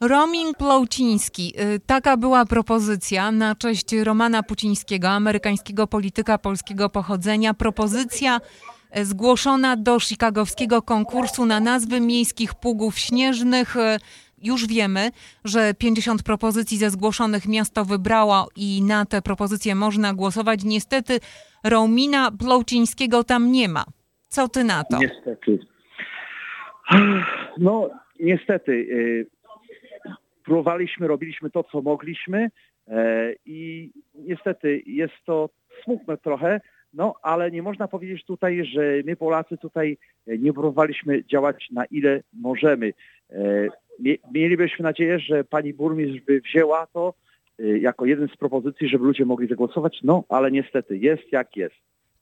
Roaming Płociński. Y, taka była propozycja na cześć Romana Pucińskiego, amerykańskiego polityka polskiego pochodzenia. Propozycja y, zgłoszona do chicagowskiego konkursu na nazwy miejskich pługów śnieżnych. Y, już wiemy, że 50 propozycji ze zgłoszonych miasto wybrało i na te propozycje można głosować. Niestety Romina Płocińskiego tam nie ma. Co ty na to? Niestety. No, niestety próbowaliśmy, robiliśmy to, co mogliśmy e, i niestety jest to smutne trochę, no ale nie można powiedzieć tutaj, że my Polacy tutaj nie próbowaliśmy działać na ile możemy. E, mielibyśmy nadzieję, że pani burmistrz by wzięła to e, jako jeden z propozycji, żeby ludzie mogli zagłosować, no ale niestety jest jak jest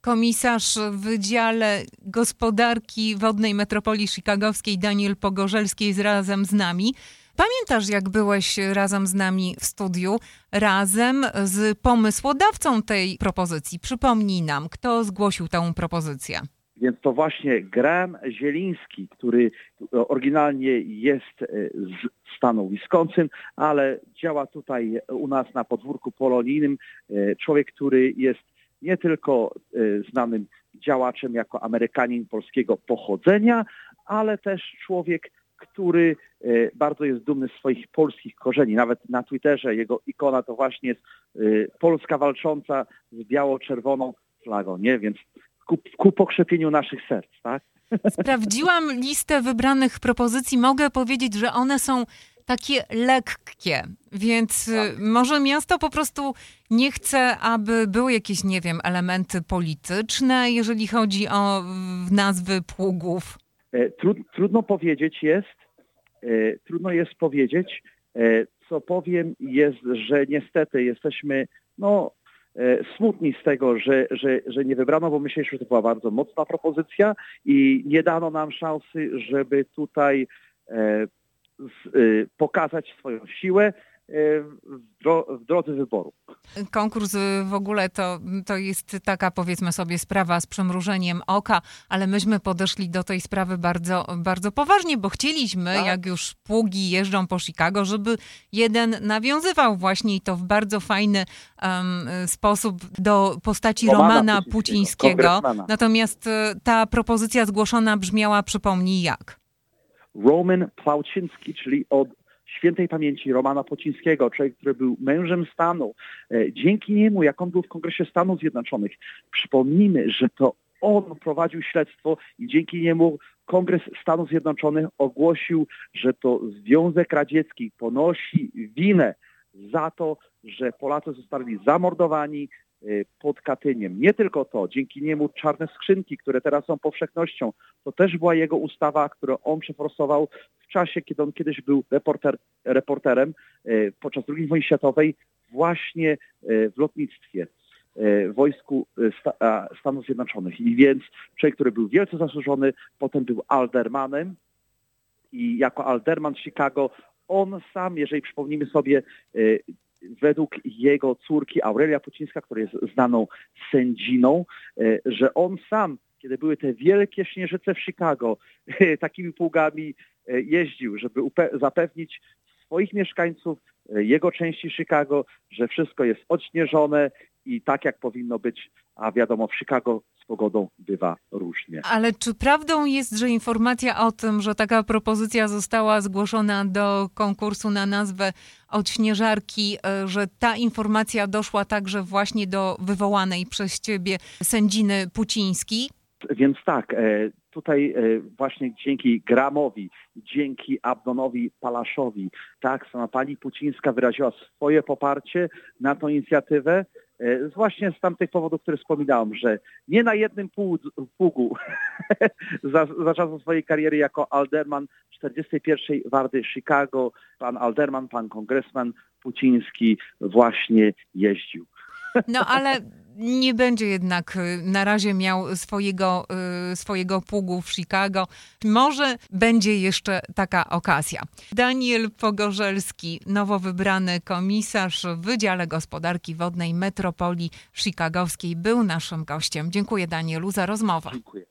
komisarz w Wydziale Gospodarki Wodnej Metropolii Chicagowskiej Daniel Pogorzelski jest razem z nami. Pamiętasz, jak byłeś razem z nami w studiu, razem z pomysłodawcą tej propozycji? Przypomnij nam, kto zgłosił tę propozycję. Więc to właśnie Graham Zieliński, który oryginalnie jest e, z stanu Wisconsin, ale działa tutaj u nas na podwórku polonijnym. E, człowiek, który jest nie tylko e, znanym działaczem jako Amerykanin polskiego pochodzenia, ale też człowiek, który e, bardzo jest dumny z swoich polskich korzeni. Nawet na Twitterze jego ikona to właśnie jest e, Polska walcząca z biało-czerwoną flagą, nie? Więc ku, ku pokrzepieniu naszych serc, tak? Sprawdziłam listę wybranych propozycji. Mogę powiedzieć, że one są takie lekkie, więc tak. może miasto po prostu nie chce, aby były jakieś, nie wiem, elementy polityczne, jeżeli chodzi o nazwy pługów. E, trudno powiedzieć jest, e, trudno jest powiedzieć, e, co powiem jest, że niestety jesteśmy no, smutni z tego, że, że, że nie wybrano, bo myśleliśmy, że to była bardzo mocna propozycja i nie dano nam szansy, żeby tutaj pokazać swoją siłę, w, dro w drodze wyboru. Konkurs w ogóle to, to jest taka powiedzmy sobie sprawa z przemrużeniem oka, ale myśmy podeszli do tej sprawy bardzo, bardzo poważnie, bo chcieliśmy, tak. jak już pługi jeżdżą po Chicago, żeby jeden nawiązywał właśnie i to w bardzo fajny um, sposób do postaci Romana, Romana Pucińskiego. Natomiast e, ta propozycja zgłoszona brzmiała, przypomnij jak. Roman Plauczyński, czyli od świętej pamięci Romana Pocińskiego, człowiek, który był mężem stanu. E, dzięki niemu, jak on był w Kongresie Stanów Zjednoczonych, przypomnijmy, że to on prowadził śledztwo i dzięki niemu Kongres Stanów Zjednoczonych ogłosił, że to Związek Radziecki ponosi winę za to, że Polacy zostali zamordowani, pod Katyniem. Nie tylko to, dzięki niemu czarne skrzynki, które teraz są powszechnością, to też była jego ustawa, którą on przeforsował w czasie, kiedy on kiedyś był reporter, reporterem y, podczas II wojny światowej właśnie y, w lotnictwie wojsku Stanów Zjednoczonych. I więc człowiek, który był wielce zasłużony, potem był aldermanem i jako alderman Chicago on sam, jeżeli przypomnimy sobie według jego córki Aurelia Pucińska, która jest znaną sędziną, e, że on sam, kiedy były te wielkie śnieżyce w Chicago, takimi pługami e, jeździł, żeby zapewnić swoich mieszkańców e, jego części Chicago, że wszystko jest odśnieżone i tak jak powinno być, a wiadomo w Chicago pogodą bywa różnie. Ale czy prawdą jest, że informacja o tym, że taka propozycja została zgłoszona do konkursu na nazwę odśnieżarki, e, że ta informacja doszła także właśnie do wywołanej przez ciebie sędziny Puciński? Więc tak, e, tutaj e, właśnie dzięki Gramowi, dzięki Abdonowi Palaszowi, tak, sama pani Pucińska wyraziła swoje poparcie na tę inicjatywę. E, właśnie z tamtych powodów, które wspominałem, że nie na jednym pługu za, za czasów swojej kariery jako alderman 41. Wardy Chicago, pan alderman, pan kongresman Puciński właśnie jeździł. No ale nie będzie jednak y, na razie miał swojego, y, swojego pługu w Chicago. Może będzie jeszcze taka okazja. Daniel Pogorzelski, nowo wybrany komisarz w Wydziale Gospodarki Wodnej Metropolii Chicagowskiej, był naszym gościem. Dziękuję Danielu za rozmowę. Dziękuję.